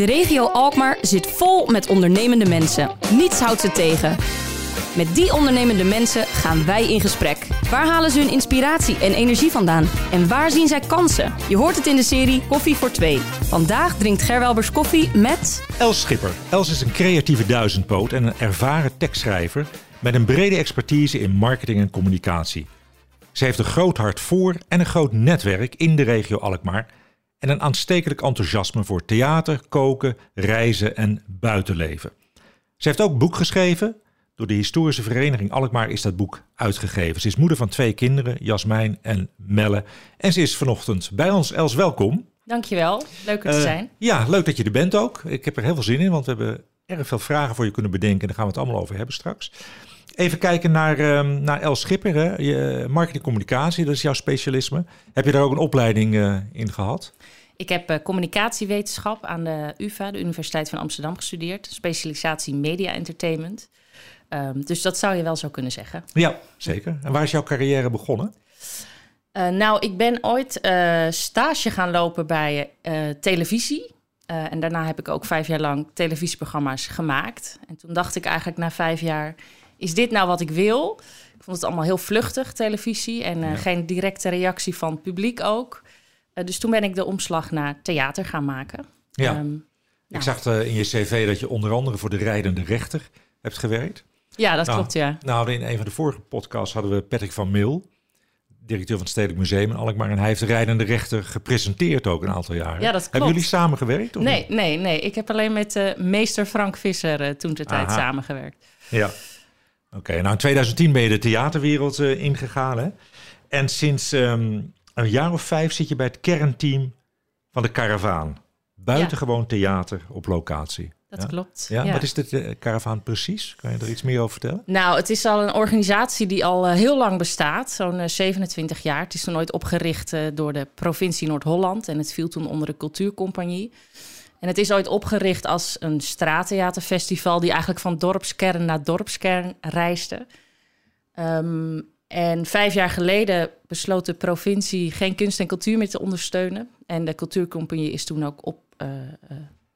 De regio Alkmaar zit vol met ondernemende mensen. Niets houdt ze tegen. Met die ondernemende mensen gaan wij in gesprek. Waar halen ze hun inspiratie en energie vandaan? En waar zien zij kansen? Je hoort het in de serie Koffie voor Twee. Vandaag drinkt Gerwelbers koffie met... Els Schipper. Els is een creatieve duizendpoot en een ervaren tekstschrijver met een brede expertise in marketing en communicatie. Ze heeft een groot hart voor en een groot netwerk in de regio Alkmaar en een aanstekelijk enthousiasme voor theater, koken, reizen en buitenleven. Ze heeft ook een boek geschreven. Door de historische vereniging Alkmaar is dat boek uitgegeven. Ze is moeder van twee kinderen, Jasmijn en Melle. En ze is vanochtend bij ons. Els, welkom. Dankjewel, leuk er te Uh, zijn. Ja, leuk dat je er bent ook. Ik heb er heel veel zin in, want we hebben erg veel vragen voor je kunnen bedenken. En daar gaan we het allemaal over hebben straks. Even kijken naar, ehm, naar Els Schipper, hè. Je, marketing communicatie, dat is jouw specialisme. Heb je daar ook een opleiding eh, in gehad? Ik heb eh, communicatiewetenschap aan de UvA, de Universiteit van Amsterdam, gestudeerd. Specialisatie media entertainment. Ehm, dus dat zou je wel zo kunnen zeggen. Ja, zeker. En waar is jouw carrière begonnen? Eh, nou, ik ben ooit stage gaan lopen bij televisie. En daarna heb ik ook vijf jaar lang televisieprogramma's gemaakt. En toen dacht ik eigenlijk na vijf jaar, is dit nou wat ik wil? Ik vond het allemaal heel vluchtig, televisie. En eh, Ja. geen directe reactie van het publiek ook. Eh, dus toen ben ik de omslag naar theater gaan maken. Ja, Ehm, ik zag eh, in je cv dat je onder andere voor de rijdende rechter hebt gewerkt. ja, dat Nou, klopt, ja. Nou, in een van de vorige podcasts hadden we Patrick van Mil, directeur van het Stedelijk Museum in Alkmaar. En hij heeft de rijdende rechter gepresenteerd ook een aantal jaren. Ja, dat Hebben klopt. jullie samengewerkt? of Nee, niet? nee, nee. Ik heb alleen met meester Frank Visser toen de tijd samengewerkt. Ja. Oké, nou in 2010 ben je de theaterwereld eh, ingegaan. Hè? En sinds ehm, een jaar of vijf zit je bij het kernteam van de Caravaan. Buitengewoon theater op locatie. Dat ja? klopt. Ja, wat is de eh, Caravaan precies? Kan je er iets meer over vertellen? Nou, het is al een organisatie die al eh, heel lang bestaat, zo'n eh, 27 jaar. Het is toen ooit opgericht eh, door de provincie Noord-Holland en het viel toen onder de Cultuurcompagnie. En het is ooit opgericht als een straattheaterfestival die eigenlijk van dorpskern naar dorpskern reisde. Ehm, en vijf jaar geleden besloot de provincie geen kunst en cultuur meer te ondersteunen. En de Cultuurcompagnie is toen ook op, eh, eh,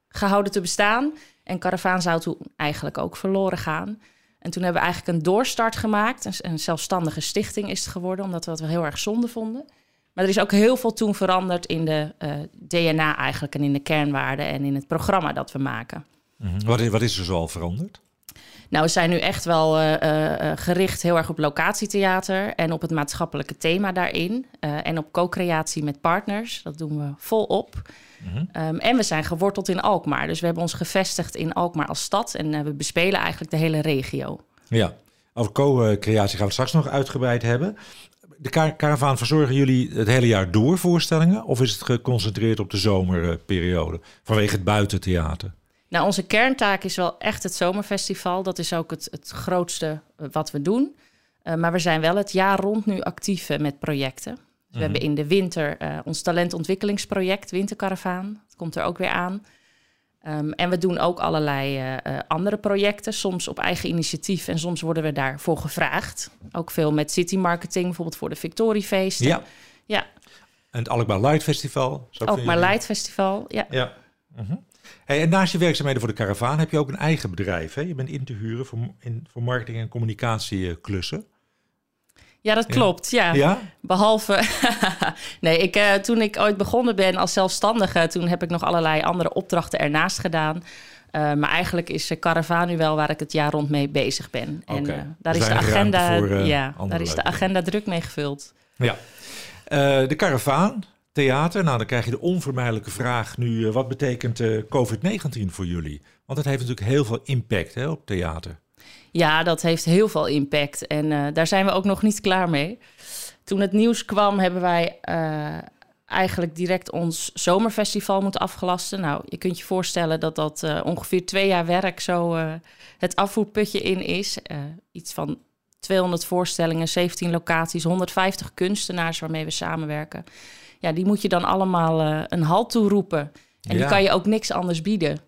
gehouden te bestaan. En Caravaan zou toen eigenlijk ook verloren gaan. En toen hebben we eigenlijk een doorstart gemaakt. Een, een zelfstandige stichting is het geworden, omdat we dat wel heel erg zonde vonden. Maar er is ook heel veel toen veranderd in de eh, DNA eigenlijk en in de kernwaarden en in het programma dat we maken. Wat, is, wat is er zoal veranderd? Nou, we zijn nu echt wel eh, eh, gericht heel erg op locatietheater en op het maatschappelijke thema daarin. eh, en op co-creatie met partners. Dat doen we volop. Ehm, en we zijn geworteld in Alkmaar. Dus we hebben ons gevestigd in Alkmaar als stad. En we bespelen eigenlijk de hele regio. Ja, over co-creatie gaan we het straks nog uitgebreid hebben. De Caravaan verzorgen jullie het hele jaar door voorstellingen? Of is het geconcentreerd op de zomerperiode vanwege het buitentheater? Nou, onze kerntaak is wel echt het zomerfestival. Dat is ook het, het grootste eh, wat we doen. Eh, maar we zijn wel het jaar rond nu actief eh, met projecten. Dus we hebben in de winter ons talentontwikkelingsproject Wintercaravaan. Dat komt er ook weer aan. Ehm, en we doen ook allerlei eh, eh, andere projecten, soms op eigen initiatief en soms worden we daarvoor gevraagd. Ook veel met city marketing, bijvoorbeeld voor de Victoriefeesten. Ja, ja en het Alkmaar Light Festival. is ook van maar jullie. Light Festival. Ja. Ja. Mhm. Hey, en naast je werkzaamheden voor de Caravaan heb je ook een eigen bedrijf. Hè? Je bent in te huren voor, in, voor marketing- en communicatieklussen. Ja, dat klopt. Ja. Ja? Behalve, nee, ik, eh, toen ik ooit begonnen ben als zelfstandige, toen heb ik nog allerlei andere opdrachten ernaast gedaan. Eh, maar eigenlijk is uh, Caravaan nu wel waar ik het jaar rond mee bezig ben. En eh, daar Dus is de agenda, voor, eh, ja, daar is de agenda druk mee gevuld. Ja. Eh, de Caravaan, theater. Nou, dan krijg je de onvermijdelijke vraag nu. eh, wat betekent eh, COVID-19 voor jullie? Want het heeft natuurlijk heel veel impact hè, op theater. Ja, dat heeft heel veel impact. En eh, daar zijn we ook nog niet klaar mee. Toen het nieuws kwam, hebben wij eh, eigenlijk direct ons zomerfestival moeten afgelasten. Nou, je kunt je voorstellen dat dat eh, ongeveer twee jaar werk zo het afvoerputje in is. Iets van 200 voorstellingen, 17 locaties, 150 kunstenaars waarmee we samenwerken. Ja, die moet je dan allemaal een halt toeroepen. En Ja. die kan je ook niks anders bieden.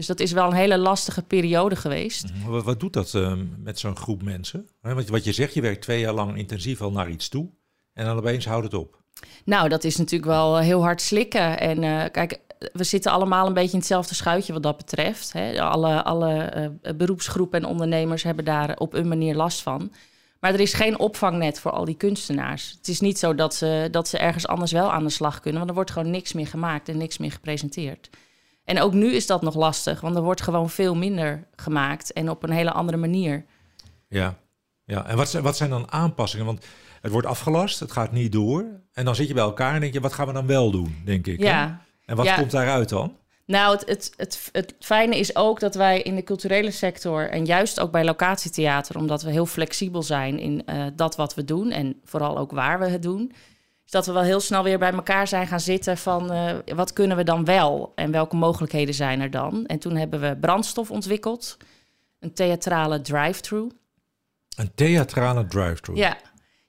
Dus dat is wel een hele lastige periode geweest. Wat, wat doet dat eh, met zo'n groep mensen? Want wat je zegt, je werkt twee jaar lang intensief al naar iets toe. En dan opeens houdt het op. Nou, dat is natuurlijk wel heel hard slikken. En eh, kijk, we zitten allemaal een beetje in hetzelfde schuitje wat dat betreft. Hè. Alle, alle uh, beroepsgroepen en ondernemers hebben daar op een manier last van. Maar er is geen opvangnet voor al die kunstenaars. Het is niet zo dat ze, dat ze ergens anders wel aan de slag kunnen, want er wordt gewoon niks meer gemaakt en niks meer gepresenteerd. En ook nu is dat nog lastig, want er wordt gewoon veel minder gemaakt en op een hele andere manier. Ja, ja. en wat, wat zijn dan aanpassingen? Want het wordt afgelast, het gaat niet door. En dan zit je bij elkaar en denk je, wat gaan we dan wel doen, denk ik. Ja. En wat komt daaruit dan? Nou, het, het, het, het, fijne is ook dat wij in de culturele sector en juist ook bij locatietheater, omdat we heel flexibel zijn in uh, dat wat we doen en vooral ook waar we het doen, dat we wel heel snel weer bij elkaar zijn gaan zitten van uh, wat kunnen we dan wel en welke mogelijkheden zijn er dan. En toen hebben we brandstof ontwikkeld, een theatrale drive-thru. Een theatrale drive-thru? Ja,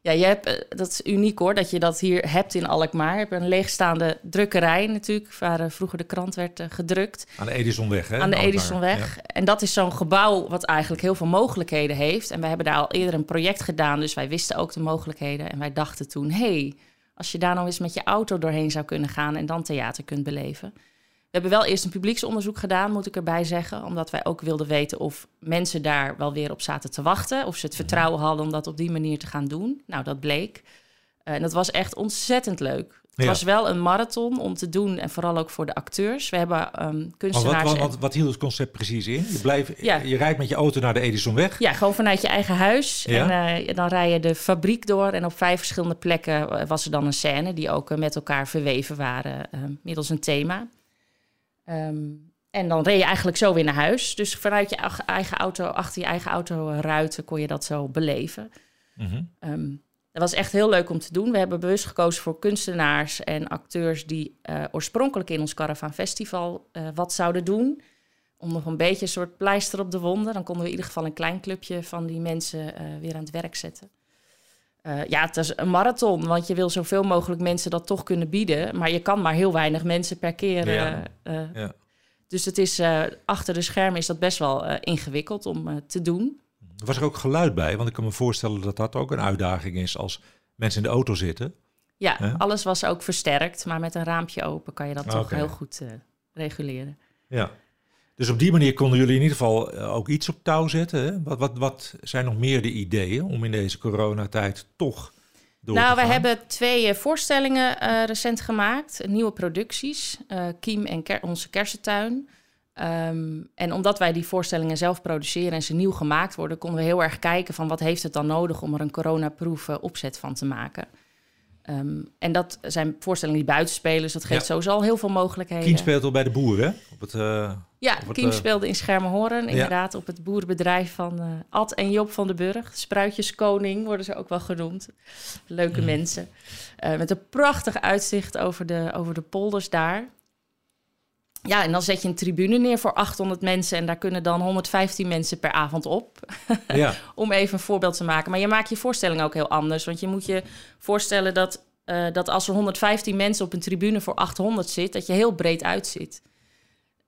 ja, je hebt, eh, dat is uniek hoor, dat je dat hier hebt in Alkmaar. Je hebt een leegstaande drukkerij natuurlijk, waar eh, vroeger de krant werd eh, gedrukt. Aan de Edisonweg, hè? Aan de Edisonweg. Ja. En dat is zo'n gebouw wat eigenlijk heel veel mogelijkheden heeft. En wij hebben daar al eerder een project gedaan, dus wij wisten ook de mogelijkheden. En wij dachten toen, hé, hey, als je daar nou eens met je auto doorheen zou kunnen gaan en dan theater kunt beleven. We hebben wel eerst een publieksonderzoek gedaan, moet ik erbij zeggen. Omdat wij ook wilden weten of mensen daar wel weer op zaten te wachten. Of ze het vertrouwen hadden om dat op die manier te gaan doen. Nou, dat bleek. Uh, en dat was echt ontzettend leuk. Het was wel een marathon om te doen en vooral ook voor de acteurs. We hebben um, kunstenaars... Wat, wat, wat, wat, hield het concept precies in? Je, blijft, je rijdt met je auto naar de Edisonweg? Ja, gewoon vanuit je eigen huis. En uh, dan rij je de fabriek door en op vijf verschillende plekken was er dan een scène... die ook uh, met elkaar verweven waren middels een thema. Um, en dan reed je eigenlijk zo weer naar huis. Dus vanuit je eigen auto, achter je eigen auto ruiten, kon je dat zo beleven. Mm -hmm. um, dat was echt heel leuk om te doen. We hebben bewust gekozen voor kunstenaars en acteurs die uh, oorspronkelijk in ons Caravan Festival uh, wat zouden doen. Om nog een beetje een soort pleister op de wonden. Dan konden we in ieder geval een klein clubje van die mensen uh, weer aan het werk zetten. Ja, het is een marathon, want je wil zoveel mogelijk mensen dat toch kunnen bieden. Maar je kan maar heel weinig mensen per keer. Ja. Ja. Dus het is, achter de schermen is dat best wel ingewikkeld om te doen. Was er ook geluid bij? Want ik kan me voorstellen dat dat ook een uitdaging is als mensen in de auto zitten. Ja, alles was ook versterkt, maar met een raampje open kan je dat toch heel goed reguleren. Ja. Dus op die manier konden jullie in ieder geval eh, ook iets op touw zetten. Hè? Wat, wat, wat zijn nog meer de ideeën om in deze coronatijd toch door nou, te we hebben twee uh, voorstellingen uh, recent gemaakt, nieuwe producties, uh, Kiem en ker onze kersentuin. Um, en omdat wij die voorstellingen zelf produceren en ze nieuw gemaakt worden, konden we heel erg kijken van wat heeft het dan nodig om er een coronaproof opzet van te maken. Um, en dat zijn voorstellingen die buiten spelen, dus dat geeft ja. sowieso al heel veel mogelijkheden. Kien speelt al bij de boeren, op het... Uh, ja, op uh... speelde in Schermenhoorn, inderdaad, ja. op het boerenbedrijf van uh, Ad en Job van den Burg. Spruitjeskoning worden ze ook wel genoemd. Leuke mm. mensen. met een prachtig uitzicht over de, over de polders daar. Ja, en dan zet je een tribune neer voor 800 mensen en daar kunnen dan 115 mensen per avond op. Ja. Om even een voorbeeld te maken. Maar je maakt je voorstelling ook heel anders. Want je moet je voorstellen dat, uh, dat als er 115 mensen op een tribune voor 800 zit, dat je heel breed uitzit.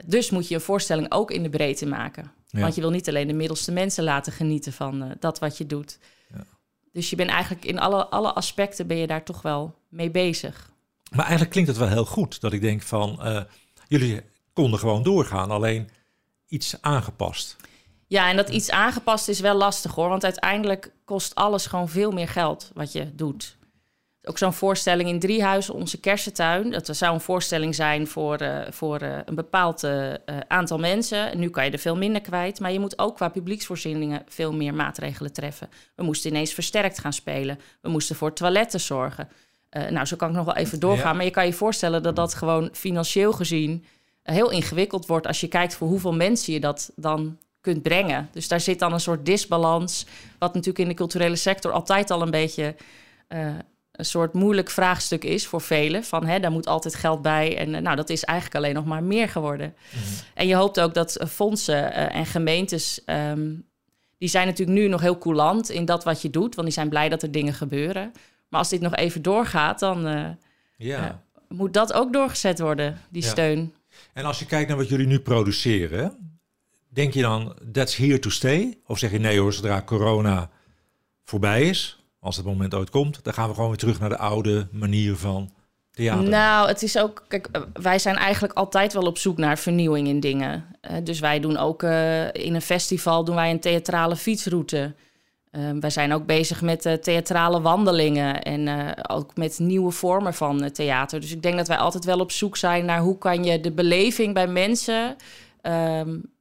Dus moet je een voorstelling ook in de breedte maken. Ja. Want je wil niet alleen de middelste mensen laten genieten van uh, dat wat je doet. Ja. Dus je bent eigenlijk in alle, alle aspecten ben je daar toch wel mee bezig. Maar eigenlijk klinkt het wel heel goed dat ik denk van. Uh, jullie konden gewoon doorgaan, alleen iets aangepast. Ja, en dat iets aangepast is wel lastig hoor, want uiteindelijk kost alles gewoon veel meer geld wat je doet. Ook zo'n voorstelling in Driehuizen, onze kersentuin. Dat zou een voorstelling zijn voor, uh, voor uh, een bepaald uh, aantal mensen. En nu kan je er veel minder kwijt. Maar je moet ook qua publieksvoorzieningen veel meer maatregelen treffen. We moesten ineens versterkt gaan spelen. We moesten voor toiletten zorgen. Nou, zo kan ik nog wel even doorgaan. Ja. Maar je kan je voorstellen dat dat gewoon financieel gezien heel ingewikkeld wordt als je kijkt voor hoeveel mensen je dat dan kunt brengen. Dus daar zit dan een soort disbalans, wat natuurlijk in de culturele sector altijd al een beetje uh, een soort moeilijk vraagstuk is voor velen. Van hè, daar moet altijd geld bij. En uh, nou, dat is eigenlijk alleen nog maar meer geworden. Mm -hmm. En je hoopt ook dat fondsen en gemeentes. Um, die zijn natuurlijk nu nog heel coulant in dat wat je doet, want die zijn blij dat er dingen gebeuren. Maar als dit nog even doorgaat, dan ja. moet dat ook doorgezet worden, die ja. steun. En als je kijkt naar wat jullie nu produceren, denk je dan that's here to stay? Of zeg je nee hoor, zodra corona voorbij is, als het moment ooit komt, dan gaan we gewoon weer terug naar de oude manier van theater? Nou, het is ook. Kijk, eh, wij zijn eigenlijk altijd wel op zoek naar vernieuwing in dingen. Eh, dus wij doen ook eh, in een festival doen wij een theatrale fietsroute. Uh, wij zijn ook bezig met uh, theatrale wandelingen en uh, ook met nieuwe vormen van theater. Dus ik denk dat wij altijd wel op zoek zijn naar hoe kan je de beleving bij mensen um,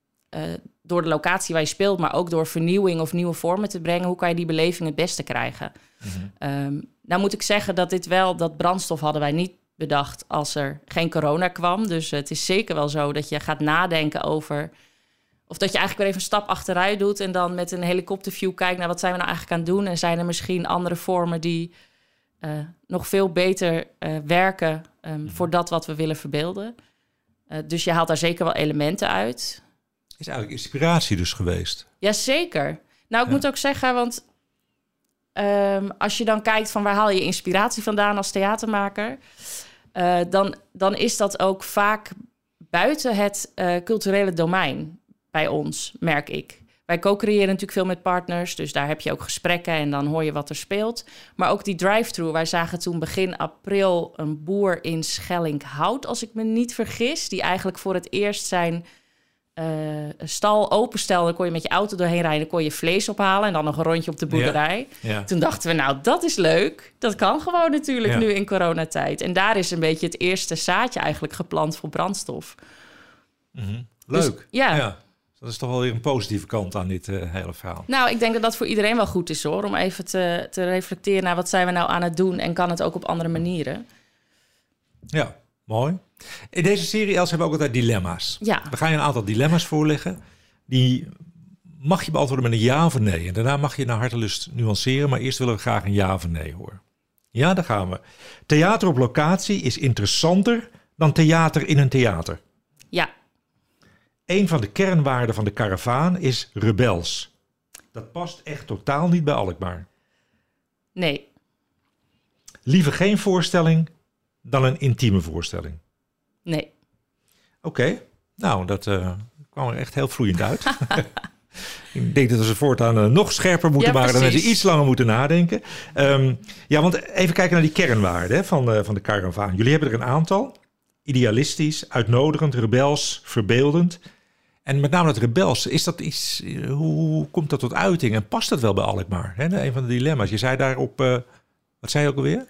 door de locatie waar je speelt, maar ook door vernieuwing of nieuwe vormen te brengen, hoe kan je die beleving het beste krijgen? Mm -hmm. um, nou moet ik zeggen dat dit wel, dat brandstof hadden wij niet bedacht als er geen corona kwam. Dus het is zeker wel zo dat je gaat nadenken over of dat je eigenlijk weer even een stap achteruit doet en dan met een helikopterview kijkt naar wat zijn we nou eigenlijk aan het doen. En zijn er misschien andere vormen die uh, nog veel beter uh, werken um, voor dat wat we willen verbeelden. Uh, dus je haalt daar zeker wel elementen uit. Is eigenlijk inspiratie dus geweest? Jazeker. Nou, ik ja. moet ook zeggen, want um, als je dan kijkt van waar haal je inspiratie vandaan als theatermaker, dan, dan is dat ook vaak buiten het culturele domein bij ons, merk ik. Wij co-creëren natuurlijk veel met partners, dus daar heb je ook gesprekken en dan hoor je wat er speelt. Maar ook die drive-thru, wij zagen toen begin april een boer in Schellinghout, als ik me niet vergis, die eigenlijk voor het eerst zijn uh, stal openstelde. Dan kon je met je auto doorheen rijden, dan kon je vlees ophalen en dan nog een rondje op de boerderij. Ja, ja. Toen dachten we, nou, dat is leuk. Dat kan gewoon natuurlijk ja. nu in coronatijd. En daar is een beetje het eerste zaadje eigenlijk geplant voor brandstof. Mm -hmm. Leuk. Dus, ja. Dat is toch wel weer een positieve kant aan dit uh, hele verhaal. Nou, ik denk dat dat voor iedereen wel goed is hoor. Om even te, te reflecteren naar wat zijn we nou aan het doen en kan het ook op andere manieren. Ja, mooi. In deze serie Els hebben we ook altijd dilemma's. Ja. We gaan je een aantal dilemma's voorleggen. Die mag je beantwoorden met een ja of een nee. En daarna mag je naar hartelust nuanceren. Maar eerst willen we graag een ja of een nee horen. Ja, daar gaan we. Theater op locatie is interessanter dan theater in een theater. Ja. Een van de kernwaarden van de karavaan is rebels. Dat past echt totaal niet bij Alkmaar. Nee. Liever geen voorstelling dan een intieme voorstelling. Nee. Oké, okay. nou, dat uh, kwam er echt heel vloeiend uit. Ik denk dat we ze voortaan uh, nog scherper moeten ja, maken. Dan ze iets langer moeten nadenken. Um, ja, want even kijken naar die kernwaarden hè, van, uh, van de karavaan. Jullie hebben er een aantal. Idealistisch, uitnodigend, rebels, verbeeldend. En met name het rebels, is dat iets, hoe komt dat tot uiting? En past dat wel bij Alkmaar? Een van de dilemma's. Je zei daarop, uh, wat zei je ook alweer?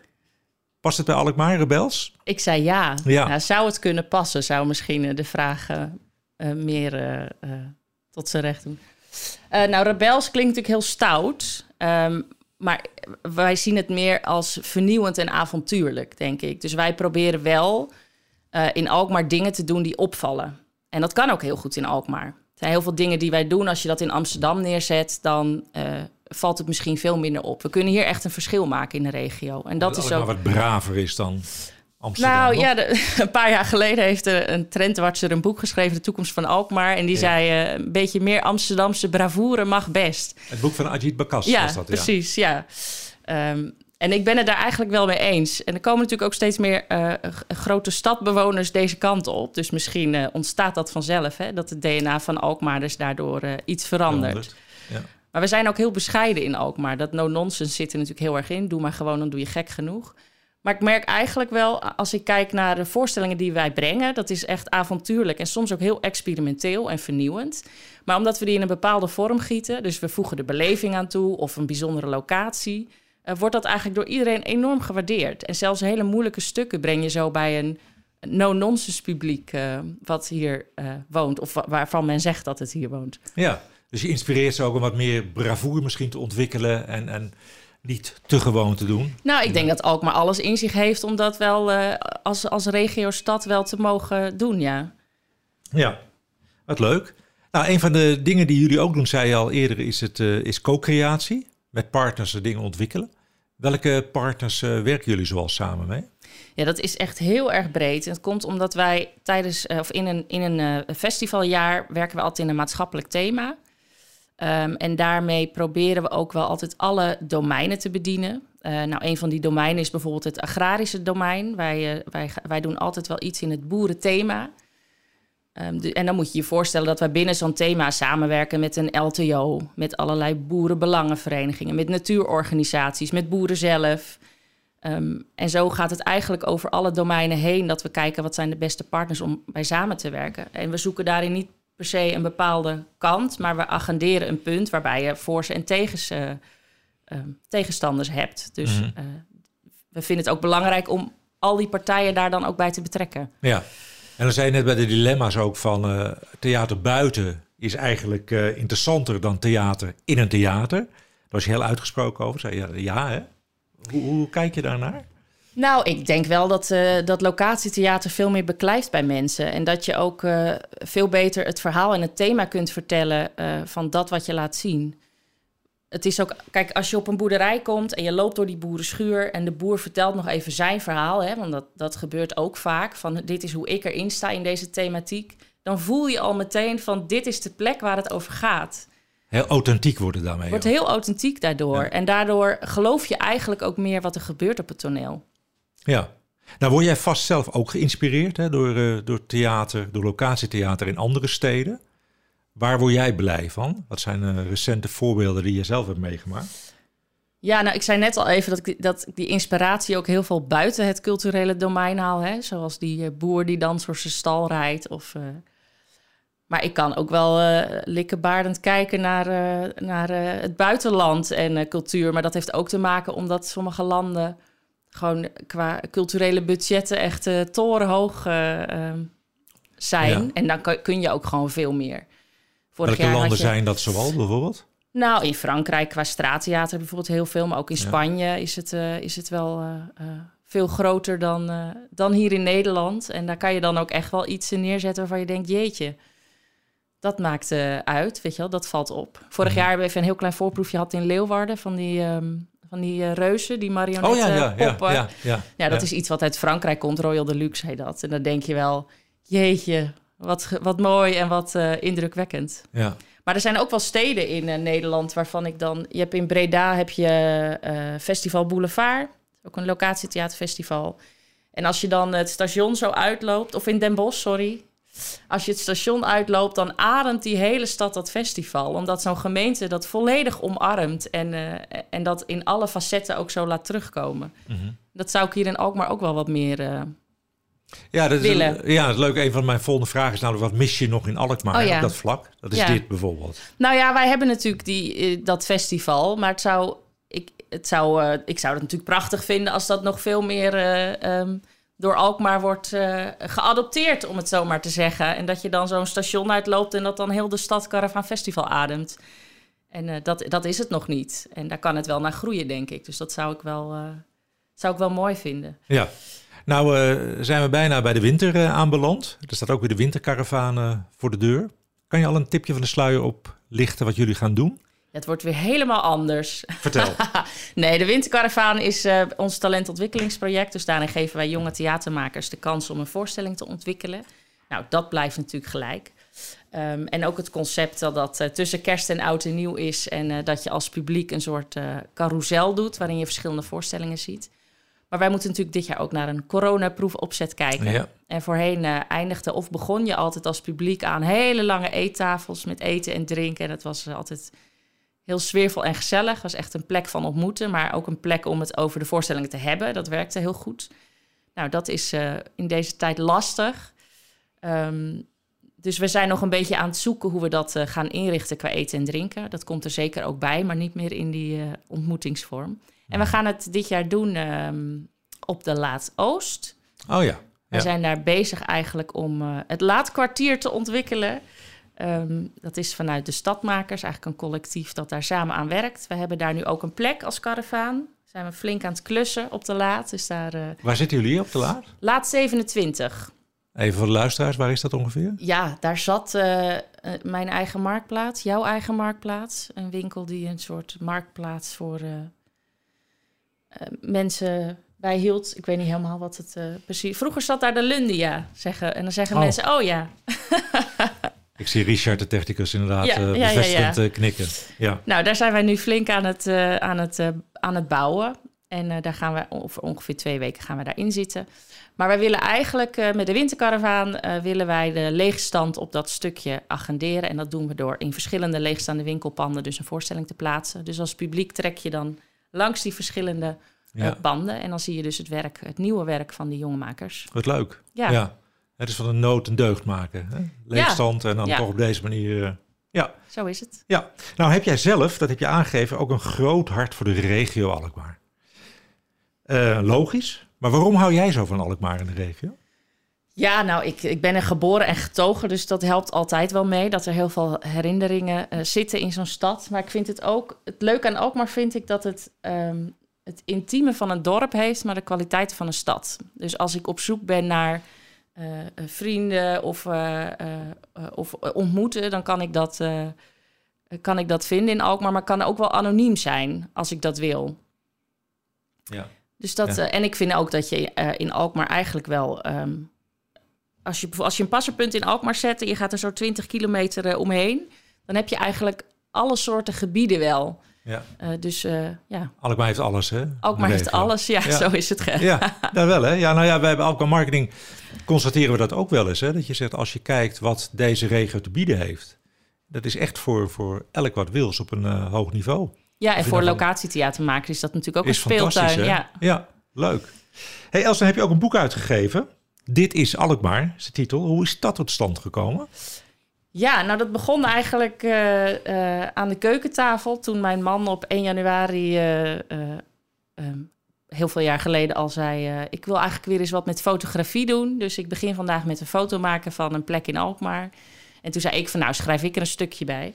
Past het bij Alkmaar, rebels? Ik zei ja. ja. Nou, zou het kunnen passen? Zou misschien de vraag uh, meer uh, tot zijn recht doen. nou, rebels klinkt natuurlijk heel stout. Um, maar wij zien het meer als vernieuwend en avontuurlijk, denk ik. Dus wij proberen wel in Alkmaar dingen te doen die opvallen. En dat kan ook heel goed in Alkmaar. Er zijn heel veel dingen die wij doen. Als je dat in Amsterdam neerzet, dan uh, valt het misschien veel minder op. We kunnen hier echt een verschil maken in de regio. En dat, dat is ook wat braver is dan Amsterdam. Nou ja, de, een paar jaar geleden heeft een trendwatcher een boek geschreven, De Toekomst van Alkmaar. En die ja. zei: uh, een beetje meer Amsterdamse bravoure mag best. Het boek van Ajit Bakas ja, was dat, ja. Precies, ja. Um, en ik ben het daar eigenlijk wel mee eens. En er komen natuurlijk ook steeds meer uh, grote stadbewoners deze kant op. Dus misschien uh, ontstaat dat vanzelf, hè, dat het DNA van Alkmaar dus daardoor uh, iets verandert. Ja. Maar we zijn ook heel bescheiden in Alkmaar. Dat no-nonsense zit er natuurlijk heel erg in. Doe maar gewoon, dan doe je gek genoeg. Maar ik merk eigenlijk wel, als ik kijk naar de voorstellingen die wij brengen, dat is echt avontuurlijk en soms ook heel experimenteel en vernieuwend. Maar omdat we die in een bepaalde vorm gieten, dus we voegen de beleving aan toe of een bijzondere locatie, uh, wordt dat eigenlijk door iedereen enorm gewaardeerd. En zelfs hele moeilijke stukken breng je zo bij een no-nonsense publiek uh, wat hier uh, woont, of wa waarvan men zegt dat het hier woont. Ja, dus je inspireert ze ook om wat meer bravoure misschien te ontwikkelen en, en niet te gewoon te doen. Nou, ik denk dat Alkmaar alles in zich heeft om dat wel als, als regio-stad wel te mogen doen, ja. Ja, wat leuk. Nou, een van de dingen die jullie ook doen, zei je al eerder, is, het, is co-creatie met partners dingen ontwikkelen. Welke partners uh, werken jullie zoal samen mee? Ja, dat is echt heel erg breed. Het komt omdat wij tijdens uh, of in een, in een uh, festivaljaar werken we altijd in een maatschappelijk thema. Um, en daarmee proberen we ook wel altijd alle domeinen te bedienen. nou, een van die domeinen is bijvoorbeeld het agrarische domein. Wij, wij, wij doen altijd wel iets in het boerenthema. Um, de, en dan moet je je voorstellen dat wij binnen zo'n thema samenwerken met een LTO, met allerlei boerenbelangenverenigingen, met natuurorganisaties, met boeren zelf. Ehm, en zo gaat het eigenlijk over alle domeinen heen dat we kijken wat zijn de beste partners om bij samen te werken. En we zoeken daarin niet per se een bepaalde kant, maar we agenderen een punt waarbij je voor en tegens, uh, tegenstanders hebt. Dus mhm. eh, we vinden het ook belangrijk om al die partijen daar dan ook bij te betrekken. Ja, en dan zei je net bij de dilemma's ook van uh, theater buiten is eigenlijk interessanter dan theater in een theater. Daar was je heel uitgesproken over. Zei je ja, hè? Hoe, hoe kijk je daarnaar? Nou, ik denk wel dat, uh, dat locatietheater veel meer beklijft bij mensen. En dat je ook veel beter het verhaal en het thema kunt vertellen van dat wat je laat zien. Het is ook, kijk, als je op een boerderij komt en je loopt door die boerenschuur en de boer vertelt nog even zijn verhaal, hè, want dat, dat gebeurt ook vaak, van dit is hoe ik erin sta in deze thematiek, dan voel je al meteen van dit is de plek waar het over gaat. Heel authentiek worden daarmee. Wordt heel authentiek daardoor. En daardoor geloof je eigenlijk ook meer wat er gebeurt op het toneel. Ja. Nou word jij vast zelf ook geïnspireerd hè, door, uh, door theater, door locatietheater in andere steden. Waar word jij blij van? Wat zijn uh, recente voorbeelden die je zelf hebt meegemaakt? Ja, nou, ik zei net al even dat ik, dat die inspiratie ook heel veel buiten het culturele domein haal. Hè? Zoals die uh, boer die dan door zijn stal rijdt. Of, maar ik kan ook wel likkenbaardend kijken naar, naar het buitenland en cultuur. Maar dat heeft ook te maken omdat sommige landen gewoon qua culturele budgetten echt uh, torenhoog uh, zijn. En dan kun je ook gewoon veel meer. Vorig Welke landen zijn dat zoal bijvoorbeeld? Nou, in Frankrijk qua straattheater bijvoorbeeld heel veel. Maar ook in Spanje is, het, uh, is het wel veel groter dan, dan hier in Nederland. En daar kan je dan ook echt wel iets neerzetten waarvan je denkt... jeetje, dat maakt uit, weet je wel, dat valt op. Vorig mhm. jaar hebben we even een heel klein voorproefje gehad in Leeuwarden... van die um, van die reuzen, die marionetten oh, ja, ja, poppen. Ja, ja, ja, dat is iets wat uit Frankrijk komt. Royal Deluxe heet dat. En dan denk je wel, jeetje, wat, wat mooi en wat uh, indrukwekkend. Ja. Maar er zijn ook wel steden in uh, Nederland waarvan ik dan... Je hebt in Breda heb je Festival Boulevard. Ook een locatietheaterfestival. En als je dan het station zo uitloopt... Of in Den Bosch, sorry. Als je het station uitloopt, dan ademt die hele stad dat festival. Omdat zo'n gemeente dat volledig omarmt en, en dat in alle facetten ook zo laat terugkomen. Mm -hmm. Dat zou ik hier in Alkmaar ook wel wat meer ja, dat is, willen. Ja, het leuke. Een van mijn volgende vragen is namelijk... wat mis je nog in Alkmaar oh, ja. op dat vlak? Dat is ja. dit bijvoorbeeld. Nou ja, wij hebben natuurlijk die, uh, dat festival. Maar het zou, ik, het zou, ik zou het natuurlijk prachtig vinden... als dat nog veel meer... Um, door Alkmaar wordt uh, geadopteerd, om het zo maar te zeggen. En dat je dan zo'n station uitloopt en dat dan heel de stad Caravan Festival ademt. En dat, dat is het nog niet. En daar kan het wel naar groeien, denk ik. Dus dat zou ik wel, zou ik wel mooi vinden. Ja. Nou zijn we bijna bij de winter aanbeland. Er staat ook weer de winterkaravaan voor de deur. Kan je al een tipje van de sluier oplichten wat jullie gaan doen? Het wordt weer helemaal anders. Vertel. nee, de Winterkaravaan is uh, ons talentontwikkelingsproject. Dus daarin geven wij jonge theatermakers de kans om een voorstelling te ontwikkelen. Nou, dat blijft natuurlijk gelijk. Um, en ook het concept dat dat uh, tussen kerst en oud en nieuw is. En uh, dat je als publiek een soort carousel doet waarin je verschillende voorstellingen ziet. Maar wij moeten natuurlijk dit jaar ook naar een coronaproefopzet kijken. Ja. En voorheen eindigde of begon je altijd als publiek aan hele lange eettafels met eten en drinken. En dat was altijd heel sfeervol en gezellig. Het was echt een plek van ontmoeten, maar ook een plek om het over de voorstellingen te hebben. Dat werkte heel goed. Nou, dat is uh, in deze tijd lastig. Um, dus we zijn nog een beetje aan het zoeken hoe we dat uh, gaan inrichten qua eten en drinken. Dat komt er zeker ook bij, maar niet meer in die ontmoetingsvorm. En we gaan het dit jaar doen um, op de Laat Oost. Oh ja. We zijn daar bezig eigenlijk om het laatkwartier te ontwikkelen. Um, dat is vanuit de stadmakers, eigenlijk een collectief dat daar samen aan werkt. We hebben daar nu ook een plek als karavaan. Zijn we flink aan het klussen op de laat. Dus daar, uh, waar zitten jullie op de laat? Laat 27. Even voor de luisteraars, waar is dat ongeveer? Ja, daar zat uh, mijn eigen marktplaats, jouw eigen marktplaats. Een winkel die een soort marktplaats voor uh, mensen bijhield. Ik weet niet helemaal wat het precies... Vroeger zat daar de Lundia, zeggen. En dan zeggen oh. mensen, oh ja. Ik zie Richard, de technicus, inderdaad ja, uh, bevestigend ja, ja, knikken. Ja. Nou, daar zijn wij nu flink aan het, uh, aan het, aan het bouwen. En daar gaan we over ongeveer twee weken gaan we daarin zitten. Maar wij willen eigenlijk met de winterkaravaan willen wij de leegstand op dat stukje agenderen. En dat doen we door in verschillende leegstaande winkelpanden dus een voorstelling te plaatsen. Dus als publiek trek je dan langs die verschillende eh, Ja. banden. En dan zie je dus het werk, het nieuwe werk van die jonge makers. Wat leuk. Ja, Het is van een nood een deugd maken. Hè? Leegstand en dan Ja. toch op deze manier... eh, ja. zo is het. ja. Nou heb jij zelf, dat heb je aangegeven, ook een groot hart voor de regio Alkmaar. Eh, logisch. Maar waarom hou jij zo van Alkmaar in de regio? Ja, nou, ik, ik ben er geboren en getogen, dus dat helpt altijd wel mee. Dat er heel veel herinneringen eh, zitten in zo'n stad. Maar ik vind het ook, het leuke aan Alkmaar vind ik dat het ehm, het intieme van een dorp heeft, maar de kwaliteit van een stad. Dus als ik op zoek ben naar eh, vrienden of, eh, of ontmoeten, dan kan ik, dat, kan ik dat vinden in Alkmaar. Maar kan ook wel anoniem zijn als ik dat wil. Ja. Dus dat, Ja. en ik vind ook dat je in Alkmaar eigenlijk wel. ehm, als, je, als je een passerpunt in Alkmaar zet en je gaat er zo 20 kilometer eh, omheen, dan heb je eigenlijk alle soorten gebieden wel. ja. Eh, dus eh, ja, Alkmaar heeft alles, hè? Alkmaar heeft alles. Ja, Ja. zo is het. ge- Ja, daar wel hè. Ja, nou ja, wij bij Alkmaar Marketing constateren we dat ook wel eens. Hè? Dat je zegt, als je kijkt wat deze regio te bieden heeft. Dat is echt voor, voor elk wat wils op een hoog niveau. Ja, en voor locatietheatermakers is dat natuurlijk ook een speeltuin. Ja. ja, leuk. hey Els, dan heb je ook een boek uitgegeven. Dit is Alkmaar, is de titel. Hoe is dat tot stand gekomen? Ja, nou dat begon eigenlijk eh, eh, aan de keukentafel toen mijn man op 1 januari, eh, eh, ehm, heel veel jaar geleden, al zei: Ik wil eigenlijk weer eens wat met fotografie doen. Dus ik begin vandaag met een foto maken van een plek in Alkmaar. En toen zei ik: van nou schrijf ik er een stukje bij.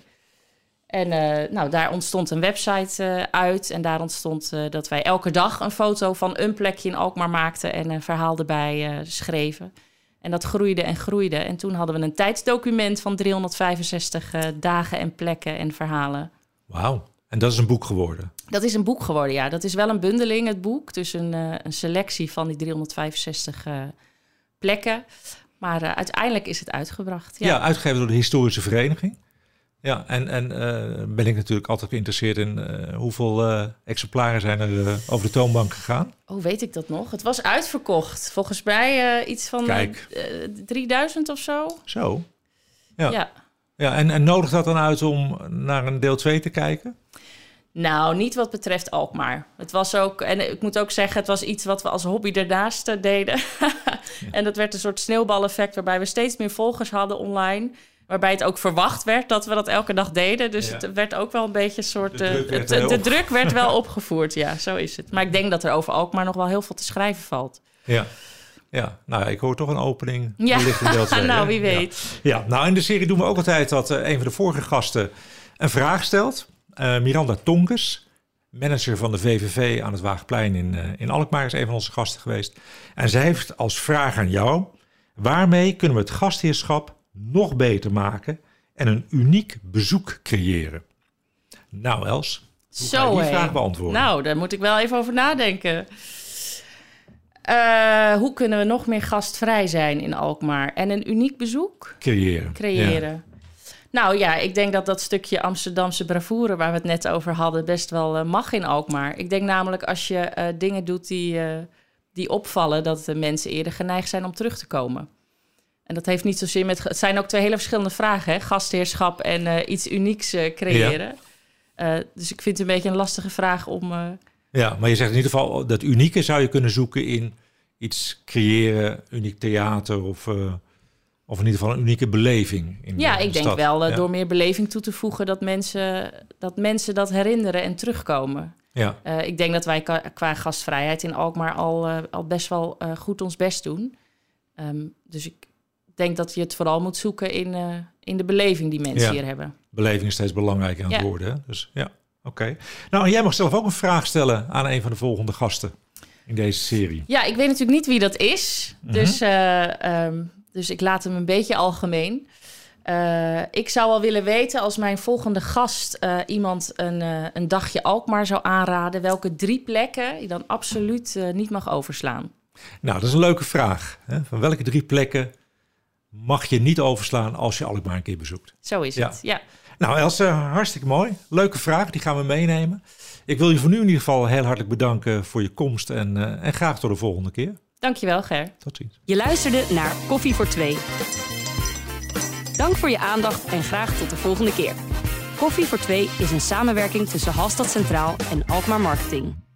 En eh, nou, daar ontstond een website eh, uit. En daar ontstond eh, dat wij elke dag een foto van een plekje in Alkmaar maakten en een verhaal erbij schreven. En dat groeide en groeide. En toen hadden we een tijdsdocument van 365 eh, dagen en plekken en verhalen. Wauw. En dat is een boek geworden. Dat is een boek geworden, ja. Dat is wel een bundeling, het boek. Dus een, een selectie van die 365 eh, plekken. Maar uiteindelijk is het uitgebracht. Ja, Ja. uitgegeven door de Historische Vereniging. Ja, en, en eh, ben ik natuurlijk altijd geïnteresseerd in eh, hoeveel eh, exemplaren zijn er over de toonbank gegaan. Oh, weet ik dat nog? Het was uitverkocht. Volgens mij iets van Kijk. eh, 3000 of zo. Zo. Ja. ja. Ja, en, en nodig dat dan uit om naar een deel 2 te kijken? Nou, niet wat betreft Alkmaar. Het was ook, en ik moet ook zeggen, het was iets wat we als hobby eh, deden. En dat werd een soort sneeuwbaleffect waarbij we steeds meer volgers hadden online. Waarbij het ook verwacht werd dat we dat elke dag deden. Dus Ja. het werd ook wel een beetje een soort. De druk eh, werd, het- de op- druk werd wel opgevoerd, ja, zo is het. Maar ik denk dat er over Alkmaar nog wel heel veel te schrijven valt. Ja. Ja, nou ik hoor toch een opening. Ja, wellicht in deel 2, nou wie weet. Ja, nou in de serie doen we ook altijd dat eh, een van de vorige gasten een vraag stelt. Eh, Miranda Tonkes, manager van de VVV aan het Waagplein in, in Alkmaar, is een van onze gasten geweest. En zij heeft als vraag aan jou, waarmee kunnen we het gastheerschap nog beter maken en een uniek bezoek creëren? Nou Els, hoe je die vraag beantwoorden? Nou, daar moet ik wel even over nadenken. Eh, hoe kunnen we nog meer gastvrij zijn in Alkmaar en een uniek bezoek creëren. creëren? Nou ja, ik denk dat dat stukje Amsterdamse bravoure waar we het net over hadden best wel eh, mag in Alkmaar. Ik denk namelijk als je eh, dingen doet die, die opvallen, dat de mensen eerder geneigd zijn om terug te komen. En dat heeft niet zozeer met. Het zijn ook twee hele verschillende vragen: hè? gastheerschap en eh, iets unieks eh, creëren. Eh, dus ik vind het een beetje een lastige vraag om. Ja, maar je zegt in ieder geval dat unieke zou je kunnen zoeken in iets creëren, uniek theater of, of in ieder geval een unieke beleving. In Ja, de ik denk stad. wel Ja. door meer beleving toe te voegen dat mensen dat, mensen dat herinneren en terugkomen. Ja, ik denk dat wij qua, gastvrijheid in Alkmaar al, al best wel goed ons best doen. Ehm, dus ik denk dat je het vooral moet zoeken in, eh, in de beleving die mensen Ja. hier hebben. beleving is steeds belangrijker aan het Ja. worden. Hè? Dus ja, oké. Nou, en jij mag zelf ook een vraag stellen aan een van de volgende gasten in deze serie. Ja, ik weet natuurlijk niet wie dat is. Mhm. dus, eh, ehm, dus ik laat hem een beetje algemeen. Eh, ik zou wel willen weten als mijn volgende gast iemand een, een dagje Alkmaar zou aanraden, welke drie plekken je dan absoluut niet mag overslaan. Nou, dat is een leuke vraag. Hè? Van welke drie plekken mag je niet overslaan als je Alkmaar een keer bezoekt? Zo is Ja. het. Ja. Nou, Else, hartstikke mooi. Leuke vraag, die gaan we meenemen. Ik wil je voor nu in ieder geval heel hartelijk bedanken voor je komst en, eh, en graag tot de volgende keer. Dankjewel, Ger. Tot ziens. Je luisterde naar Koffie voor Twee. Dank voor je aandacht en graag tot de volgende keer. Koffie voor Twee is een samenwerking tussen Halstad Centraal en Alkmaar Marketing.